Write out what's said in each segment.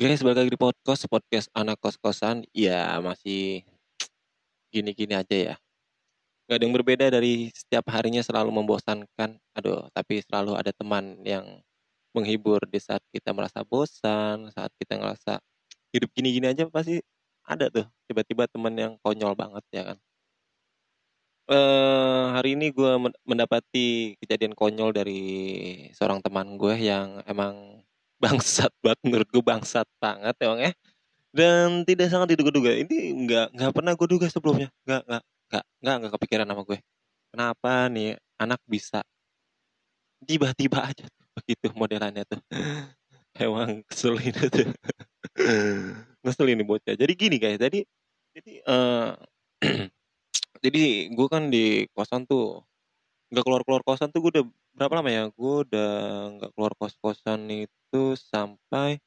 Guys, balik lagi di podcast, podcast anak kos-kosan. Ya, masih gini-gini aja ya. Gak ada yang berbeda dari setiap harinya selalu membosankan. Aduh, tapi selalu ada teman yang menghibur di saat kita merasa bosan, saat kita ngerasa hidup gini-gini aja pasti ada tuh. Tiba-tiba teman yang konyol banget ya kan. Eh, hari ini gue mendapati kejadian konyol dari seorang teman gue yang emang bangsat banget menurut gue bangsat banget emang ya. Dan tidak sangat diduga-duga. Ini nggak nggak pernah gue duga sebelumnya. Nggak nggak nggak nggak nggak kepikiran sama gue. Kenapa nih anak bisa tiba-tiba aja begitu modelannya tuh? Emang keselin tuh ngeselin nih bocah. Jadi gini guys. Jadi jadi uh, jadi gue kan di kosan tuh nggak keluar keluar kosan tuh gue udah berapa lama ya? Gue udah nggak keluar kos kosan itu sampai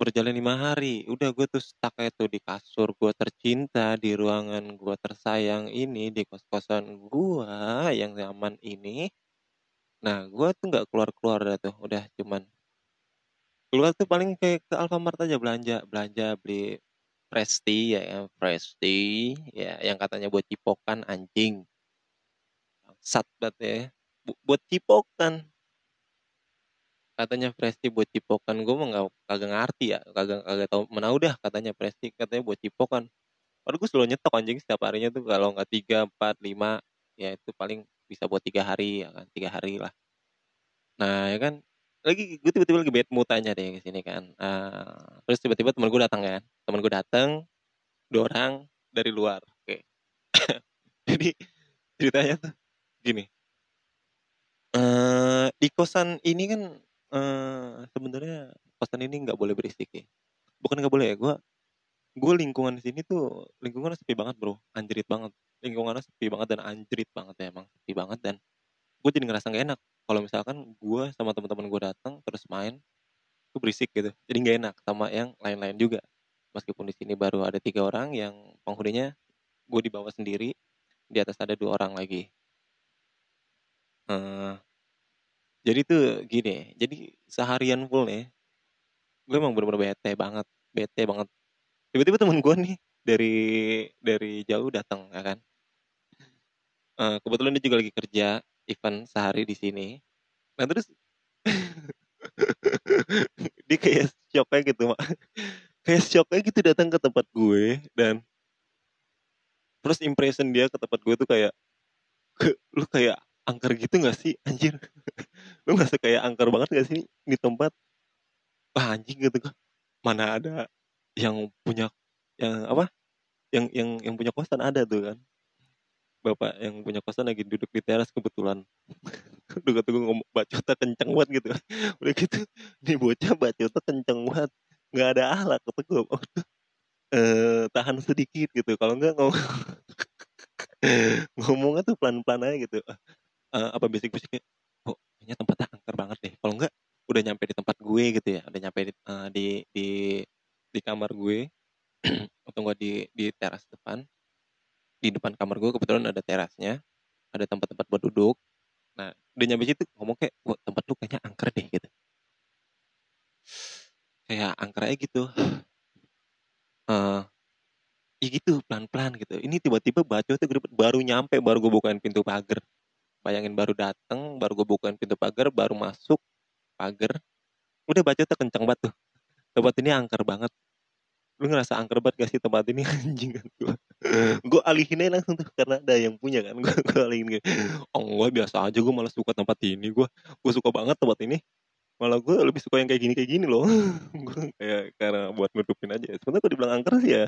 berjalan lima hari. Udah gue tuh stuck itu di kasur gue tercinta di ruangan gue tersayang ini di kos kosan gue yang nyaman ini. Nah gue tuh nggak keluar keluar dah tuh udah cuman keluar tuh paling kayak ke Alfamart aja belanja belanja beli Presti ya, ya Presti ya yang katanya buat cipokan anjing sat banget ya buat cipokan. Katanya Presti buat cipokan. Gue mah nggak kagak ngerti ya. Kagak kagak tahu mana udah katanya Presti. Katanya buat cipokan. Padahal gue selalu nyetok anjing setiap harinya tuh. Kalau nggak tiga empat lima ya itu paling bisa buat tiga hari ya kan. Tiga hari lah. Nah ya kan. Lagi gue tiba-tiba lagi bad mood aja deh ke sini kan. Uh, terus tiba-tiba teman gue datang kan. Teman gue datang dua orang dari luar. Oke. Okay. jadi ceritanya tuh gini. Uh, di kosan ini kan uh, sebenarnya kosan ini nggak boleh berisik ya bukan nggak boleh ya gue gue lingkungan di sini tuh lingkungannya sepi banget bro. Anjrit banget. Lingkungannya sepi banget dan anjrit banget ya emang sepi banget dan gue jadi ngerasa gak enak. Kalau misalkan gue sama teman-teman gue datang terus main itu berisik gitu. Jadi nggak enak sama yang lain-lain juga. Meskipun di sini baru ada tiga orang yang penghuninya gue dibawa sendiri. Di atas ada dua orang lagi uh, jadi tuh gini jadi seharian full nih gue emang bener-bener bete banget bete banget. Tiba-tiba temen gue nih dari dari jauh datang ya kan? Uh, kebetulan dia juga lagi kerja event sehari di sini. Nah terus dia kayak shocknya gitu mak. Kayak shocknya gitu datang ke tempat gue dan terus impression dia ke tempat gue tuh kayak lu kayak angker gitu gak sih? Anjir. Lu ngerasa kayak angker banget gak sih di tempat? Wah anjing gitu kan mana ada yang punya yang apa? Yang yang yang punya kosan ada tuh kan. Bapak yang punya kosan lagi duduk di teras kebetulan. Udah kata gue ngomong bacota kenceng banget gitu. Udah gitu nih bocah bacota kenceng banget. Nggak ada ahlak kata gue oh, eh, tahan sedikit gitu. Kalau enggak ngomong ngomongnya tuh pelan-pelan aja gitu uh, apa bisik-bisiknya oh kayaknya tempatnya angker banget deh. Kalau enggak udah nyampe di tempat gue gitu ya. Udah nyampe di uh, di, di di kamar gue. Atau enggak di di teras depan. Di depan kamar gue kebetulan ada terasnya. Ada tempat-tempat buat duduk. Nah udah nyampe situ ngomong kayak Wah, tempat lu kayaknya angker deh gitu. Kayak angker aja gitu. Uh, ya gitu pelan-pelan gitu. Ini tiba-tiba baca tuh baru nyampe baru gue bukain pintu pagar bayangin baru dateng baru gue bukain pintu pagar baru masuk pagar. Udah baca tuh kenceng banget tuh. Tempat ini angker banget. Lu ngerasa angker banget gak sih tempat ini anjing? Kan gue gue alihin aja langsung tuh karena ada yang punya kan. Gue alihin kayak oh gue biasa aja gue malah suka tempat ini gue gue suka banget tempat ini. Malah gue lebih suka yang kayak gini kayak gini loh. Gue kayak karena buat nutupin aja. Sebenarnya kalau dibilang angker sih ya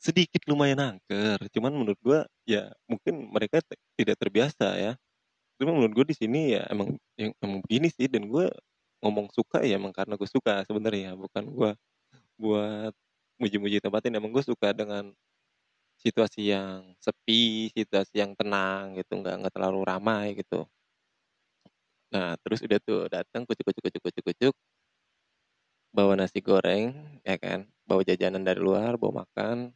sedikit lumayan angker. Cuman menurut gue ya mungkin mereka tidak terbiasa ya cuma menurut gue di sini ya emang yang emang begini sih dan gue ngomong suka ya emang karena gue suka sebenarnya. Bukan gue buat muji-muji tempat ini emang gue suka dengan situasi yang sepi situasi yang tenang gitu nggak nggak terlalu ramai gitu. Nah terus udah tuh datang kucuk kucuk kucuk kucuk kucuk bawa nasi goreng ya kan bawa jajanan dari luar bawa makan.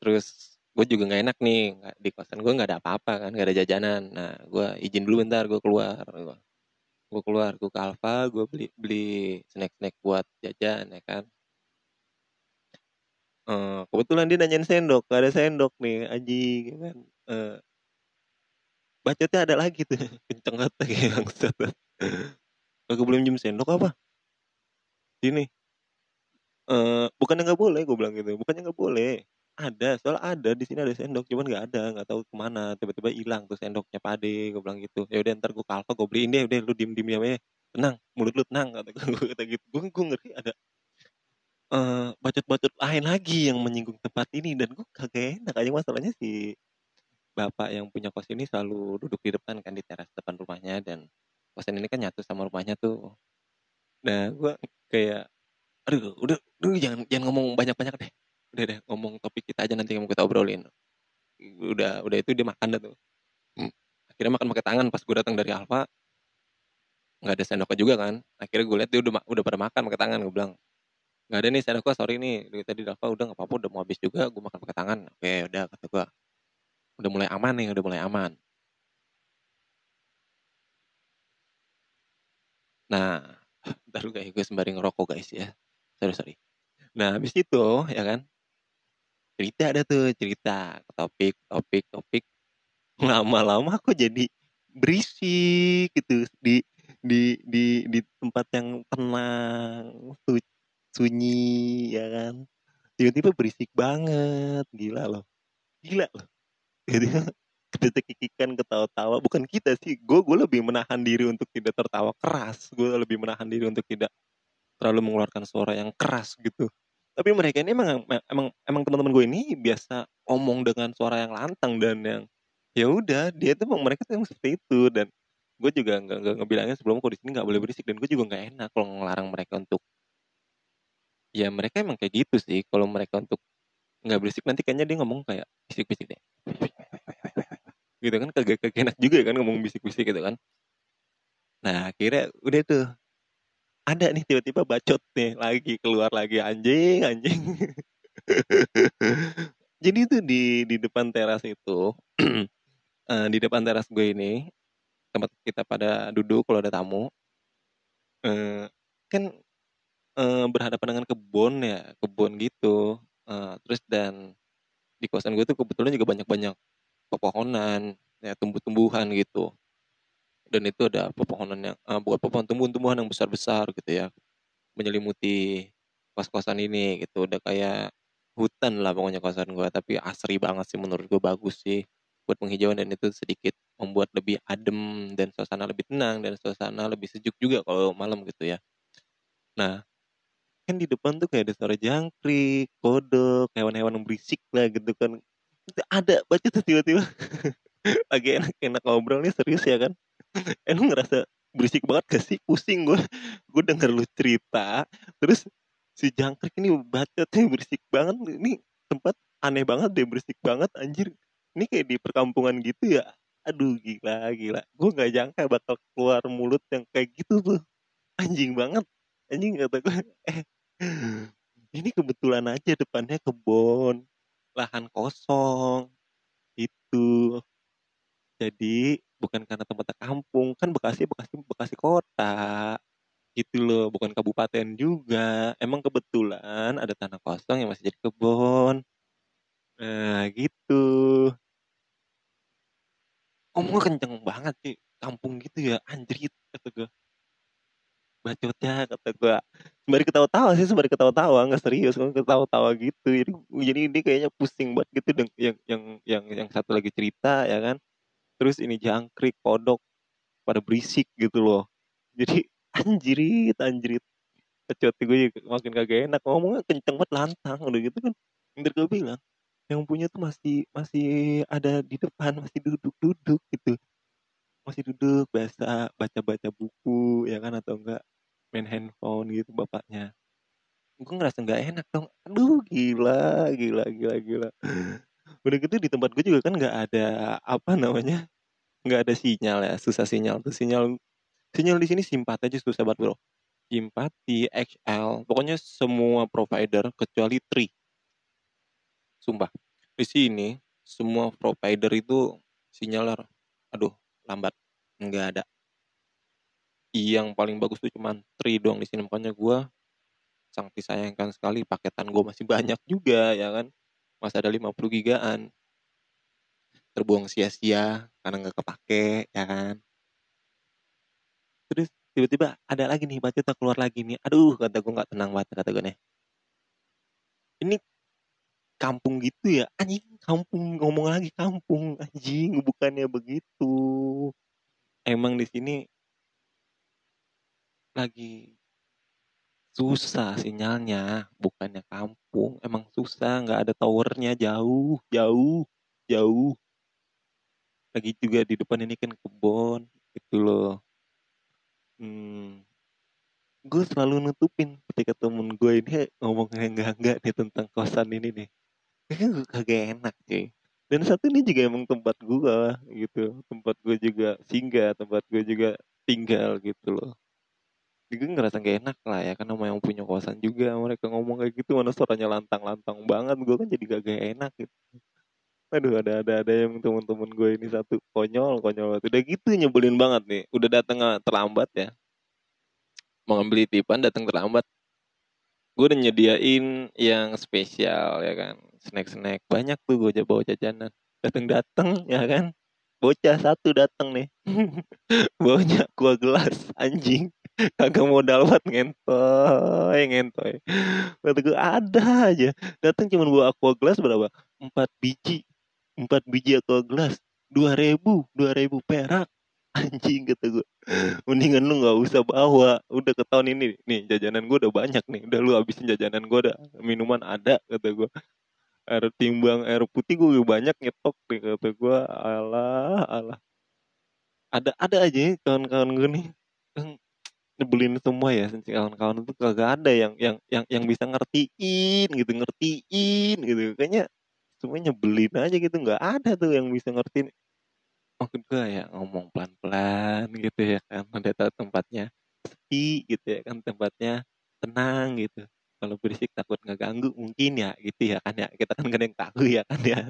Terus gue juga nggak enak nih di kosan gue nggak ada apa-apa kan nggak ada jajanan. Nah gue izin dulu bentar gue keluar. Gue keluar gue ke Alfa gue beli beli snack snack buat jajan ya kan. Uh, kebetulan dia nanyain sendok gak ada sendok nih anjing ya kan. Uh, bacotnya ada lagi tuh kenceng banget kayak bangsat. Aku belum jam sendok apa? Sini. Uh, bukannya nggak boleh gue bilang gitu bukannya nggak boleh ada soal ada di sini ada sendok cuman nggak ada nggak tahu ke mana tiba-tiba hilang tuh sendoknya pade gue bilang gitu. Ya udah ntar gue ke Alfa gue beliin deh udah lu diem diem ya tenang mulut lu tenang kata gue kata gitu. Gue gue ngerti ada uh, bacot-bacot lain lagi yang menyinggung tempat ini dan gue kagak enak aja. Masalahnya si bapak yang punya kos ini selalu duduk di depan kan di teras depan rumahnya dan kosan ini kan nyatu sama rumahnya tuh. Nah gue kayak aduh udah udah jangan jangan ngomong banyak-banyak deh udah deh ngomong topik kita aja nanti mau kita obrolin. Udah udah itu dia makan dah tuh. Hmm. akhirnya makan pakai tangan pas gue datang dari Alfa. Nggak ada sendoknya juga kan. Akhirnya gue lihat dia udah udah pada makan pakai tangan gue bilang nggak ada nih sendoknya sorry nih. Dari tadi Alfa udah nggak apa-apa udah mau habis juga gue makan pakai tangan. Oke udah kata gue udah mulai aman nih udah mulai aman. Nah baru guys gue sembari ngerokok guys ya. Sorry sorry. Nah habis itu ya kan cerita ada tuh cerita topik topik topik. Lama-lama aku jadi berisik gitu di di di di tempat yang tenang sunyi ya kan. Tiba-tiba berisik banget gila loh gila loh. Jadi kita kikikan ketawa-tawa bukan kita sih gue gue lebih menahan diri untuk tidak tertawa keras. Gue lebih menahan diri untuk tidak terlalu mengeluarkan suara yang keras gitu tapi mereka ini emang emang emang teman-teman gue ini biasa omong dengan suara yang lantang dan yang ya udah dia tuh mereka tuh yang seperti itu. Dan gue juga nggak nggak ngebilangnya sebelum kok di sini nggak boleh berisik dan gue juga nggak enak kalau ngelarang mereka untuk ya mereka emang kayak gitu sih. Kalau mereka untuk nggak berisik nanti kayaknya dia ngomong kayak bisik-bisik deh. Gitu kan kagak kagak enak juga kan ngomong bisik-bisik gitu kan. Nah akhirnya udah tuh ada nih tiba-tiba bacot nih lagi keluar lagi anjing anjing. Jadi itu di di depan teras itu uh, di depan teras gue ini tempat kita pada duduk kalau ada tamu uh, kan uh, berhadapan dengan kebun ya kebun gitu. Terus dan di kosan gue tuh kebetulan juga banyak-banyak pepohonan ya tumbuh-tumbuhan gitu dan itu ada pepohonan yang uh, bukan pepohonan tumbuhan-tumbuhan yang besar-besar gitu ya. Menyelimuti kos-kosan ini gitu. Udah kayak hutan lah pokoknya kosan gue tapi asri banget sih menurut gue bagus sih. Buat penghijauan dan itu sedikit membuat lebih adem dan suasana lebih tenang dan suasana lebih sejuk juga kalau malam gitu ya. Nah kan di depan tuh kayak ada suara jangkrik kodok hewan-hewan yang berisik lah gitu kan. Ada baca tuh tiba-tiba lagi enak-enak ngobrol nih serius ya kan eh ngerasa berisik banget gak sih? Pusing gue gue denger lu cerita terus si jangkrik ini bacotnya berisik banget. Ini tempat aneh banget deh berisik banget anjir. Ini kayak di perkampungan gitu ya? Aduh gila gila. Gue nggak jangka bakal keluar mulut yang kayak gitu tuh. Anjing banget. Anjing kata gue eh ini kebetulan aja depannya kebun lahan kosong itu jadi bukan karena tempatnya kampung kan Bekasi Bekasi Bekasi kota. Gitu loh bukan kabupaten juga. Emang kebetulan ada tanah kosong yang masih jadi kebun nah gitu. Omongnya kenceng banget sih kampung gitu ya anjrit kata gue bacotnya kata gue sembari ketawa-tawa sih sembari ketawa-tawa nggak serius kan ketawa-tawa gitu. Jadi jadi ini kayaknya pusing banget gitu yang yang yang yang satu lagi cerita ya kan terus ini jangkrik kodok pada berisik gitu loh. Jadi anjirit anjirit kecuali gue makin kagak enak. Ngomongnya kenceng banget lantang udah gitu kan. Tadi gue bilang yang punya tuh masih masih ada di depan masih duduk-duduk gitu. Masih duduk biasa baca-baca buku ya kan atau enggak main handphone gitu bapaknya. Gue ngerasa nggak enak dong. Aduh gila gila gila gila udah gitu di tempat gue juga kan nggak ada apa namanya nggak ada sinyal ya susah sinyal tuh. Sinyal sinyal di sini simpat aja susah banget bro. Simpati XL pokoknya semua provider kecuali Tri. Sumpah di sini semua provider itu sinyal aduh lambat. Nggak ada. Yang paling bagus tuh cuman Tri doang di sini. Makanya gue sangat disayangkan sekali paketan gue masih banyak juga ya kan masih ada 50 gigaan. Terbuang sia-sia karena nggak kepake ya kan? Terus tiba-tiba ada lagi nih baca keluar lagi nih. Aduh kata gue nggak tenang banget kata gue nih. Ini kampung gitu ya? Anjing kampung ngomong lagi kampung. Anjing bukannya begitu. Emang di sini lagi susah sinyalnya bukannya kampung emang susah nggak ada towernya jauh jauh jauh. Lagi juga di depan ini kan kebon gitu loh. Hmm, gue selalu nutupin ketika temen gue ini ngomong enggak enggak nih tentang kosan ini nih. Gue kagak enak cuy. Dan satu ini juga emang tempat gue gitu. Tempat gue juga singgah tempat gue juga tinggal gitu loh gue ngerasa gak enak lah ya karena mau yang punya kosan juga. Mereka ngomong kayak gitu mana suaranya lantang-lantang banget. Gue kan jadi gak, gak enak gitu. Aduh ada ada ada yang temen-temen gue ini satu. Konyol konyol udah gitu nyebelin banget nih. Udah datang terlambat ya. Mau ngambil titipan datang terlambat. Gue udah nyediain yang spesial ya kan. Snack snack banyak tuh gue bawa jajanan. Datang datang ya kan. Bocah satu datang nih. Bawanya gua gelas anjing kagak modal buat ngentoy ngentoy. Kata gue ada aja. Datang cuma bawa aqua gelas berapa? Empat biji. Empat biji aqua gelas dua ribu. Dua ribu perak. Anjing kata gue mendingan lu nggak usah bawa. Udah ke tahun ini. Nih jajanan gue udah banyak nih. Udah lu habisin jajanan gue udah minuman ada kata gue air timbang air putih gue banyak nyetok nih kata gue alah alah. Ada ada aja kawan-kawan gue nih nyebelin semua ya kawan-kawan itu kagak ada yang yang yang yang bisa ngertiin gitu ngertiin gitu. Kayaknya semuanya nyebelin aja gitu nggak ada tuh yang bisa ngertiin. Maksud gue ya ngomong pelan-pelan gitu ya kan tahu tempatnya sepi gitu ya kan tempatnya tenang gitu. Kalau berisik takut ngeganggu mungkin ya gitu ya kan ya. Kita kan gak ada yang tahu ya kan ya.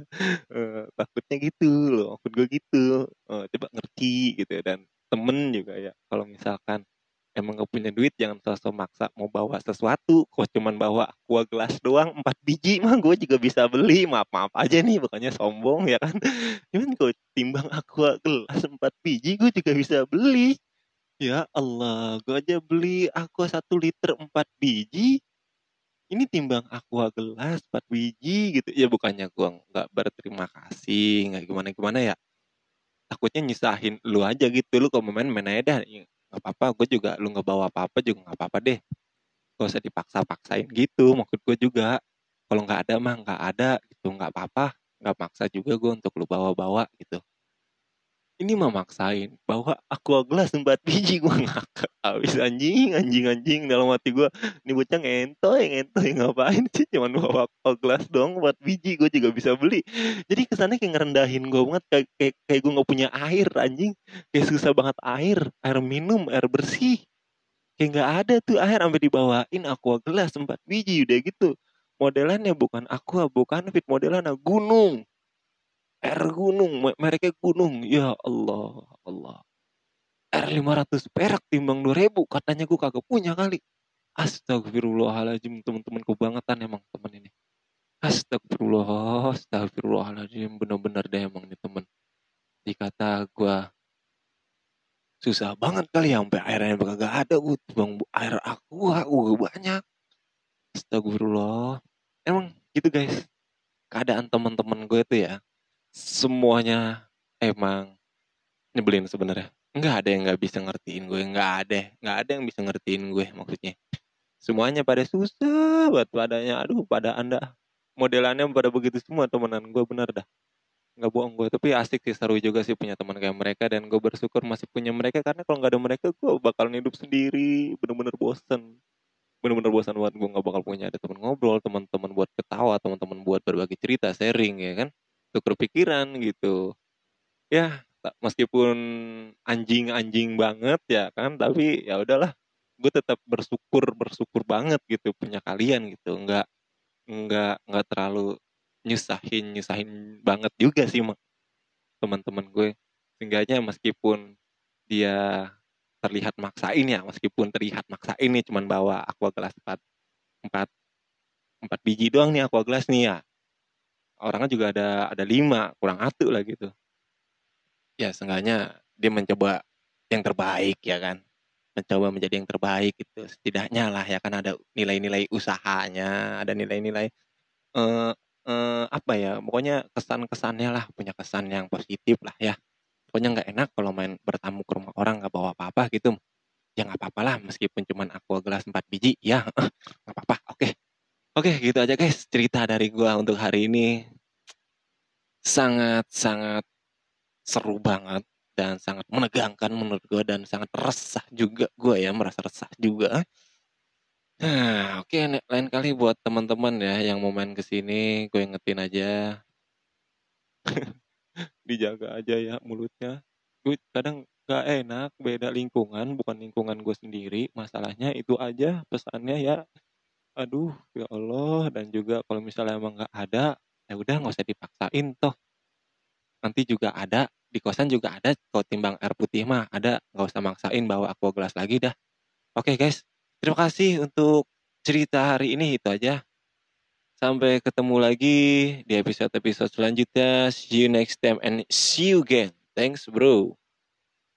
Uh, takutnya gitu loh maksud gue gitu. Uh, coba ngerti gitu ya. dan temen juga ya. Kalau misalkan emang gak punya duit jangan sosok maksa mau bawa sesuatu. Kok cuman bawa aqua gelas doang empat biji mah gue juga bisa beli. Maaf maaf aja nih bukannya sombong ya kan? Cuman kok timbang aqua gelas empat biji gue juga bisa beli. Ya Allah gue aja beli aqua satu liter empat biji. Ini timbang aqua gelas empat biji gitu. Ya bukannya gue nggak berterima kasih nggak gimana gimana ya. Takutnya nyusahin lu aja gitu lu kalau main main aja dah nggak apa-apa gue juga lu nggak bawa apa-apa juga nggak apa-apa deh. Gak usah dipaksa-paksain. Gitu maksud gue juga. Kalau nggak ada mah nggak ada gitu nggak apa-apa. Nggak maksa juga gue untuk lu bawa-bawa gitu ini mah maksain bawa aku gelas empat biji gue ngakak. Habis anjing anjing anjing dalam hati gue ini bocah ngentoy ngentoy ngapain sih? Cuman bawa aqua gelas dong empat biji gue juga bisa beli. Jadi kesannya kayak ngerendahin gue banget kayak kayak, kayak gue nggak punya air anjing. Kayak susah banget air air minum air bersih. Kayak nggak ada tuh air sampai dibawain aqua gelas empat biji udah gitu. Modelannya bukan aqua bukan fit modelannya gunung R gunung, mereknya gunung. Ya Allah, Allah. R500 perak timbang 2000 katanya gue kagak punya kali. Astagfirullahaladzim teman-teman kebangetan emang temen ini. Astagfirullah, astagfirullahaladzim bener-bener deh emang nih temen. Dikata gue susah banget kali ya sampai airnya kagak ada gue bang air aku gue banyak astagfirullah emang gitu guys keadaan teman-teman gue itu ya semuanya emang nyebelin sebenarnya. Nggak ada yang nggak bisa ngertiin gue nggak ada nggak ada yang bisa ngertiin gue maksudnya. Semuanya pada susah buat padanya. Aduh pada anda modelannya pada begitu semua temenan gue bener dah. Nggak bohong gue tapi asik sih seru juga sih punya teman kayak mereka dan gue bersyukur masih punya mereka karena kalau nggak ada mereka gue bakal hidup sendiri bener-bener bosen. Bener-bener bosan buat gue nggak bakal punya. Ada teman ngobrol teman-teman buat ketawa teman-teman buat berbagi cerita sharing ya kan tukar pikiran gitu. Ya meskipun anjing-anjing banget ya kan tapi ya udahlah gue tetap bersyukur bersyukur banget gitu punya kalian gitu. Nggak nggak nggak terlalu nyusahin nyusahin banget juga sih teman-teman gue. Seenggaknya meskipun dia terlihat maksain ya meskipun terlihat maksain nih cuman bawa aqua gelas 4 empat empat biji doang nih aqua gelas nih ya orangnya juga ada ada lima kurang atuh lah gitu. Ya seenggaknya dia mencoba yang terbaik ya kan? Mencoba menjadi yang terbaik gitu. Setidaknya lah ya kan ada nilai-nilai usahanya ada nilai-nilai eh, eh, apa ya pokoknya kesan-kesannya lah punya kesan yang positif lah ya. Pokoknya nggak enak kalau main bertamu ke rumah orang nggak bawa apa-apa gitu. Ya nggak apa-apa lah meskipun cuman aqua gelas 4 biji ya oke gitu aja guys cerita dari gua untuk hari ini. Sangat sangat seru banget dan sangat menegangkan menurut gue dan sangat resah juga gue ya merasa resah juga. Nah oke okay, lain kali buat teman-teman ya yang mau main ke sini gue ingetin aja. Dijaga aja ya mulutnya. Gue kadang gak enak beda lingkungan bukan lingkungan gue sendiri. Masalahnya itu aja pesannya ya aduh ya Allah. Dan juga kalau misalnya emang nggak ada ya udah nggak usah dipaksain toh. Nanti juga ada di kosan juga ada kalau timbang air putih mah ada nggak usah maksain bawa aqua gelas lagi dah. Oke guys. Terima kasih untuk cerita hari ini itu aja. Sampai ketemu lagi di episode-episode selanjutnya. See you next time and see you again. Thanks bro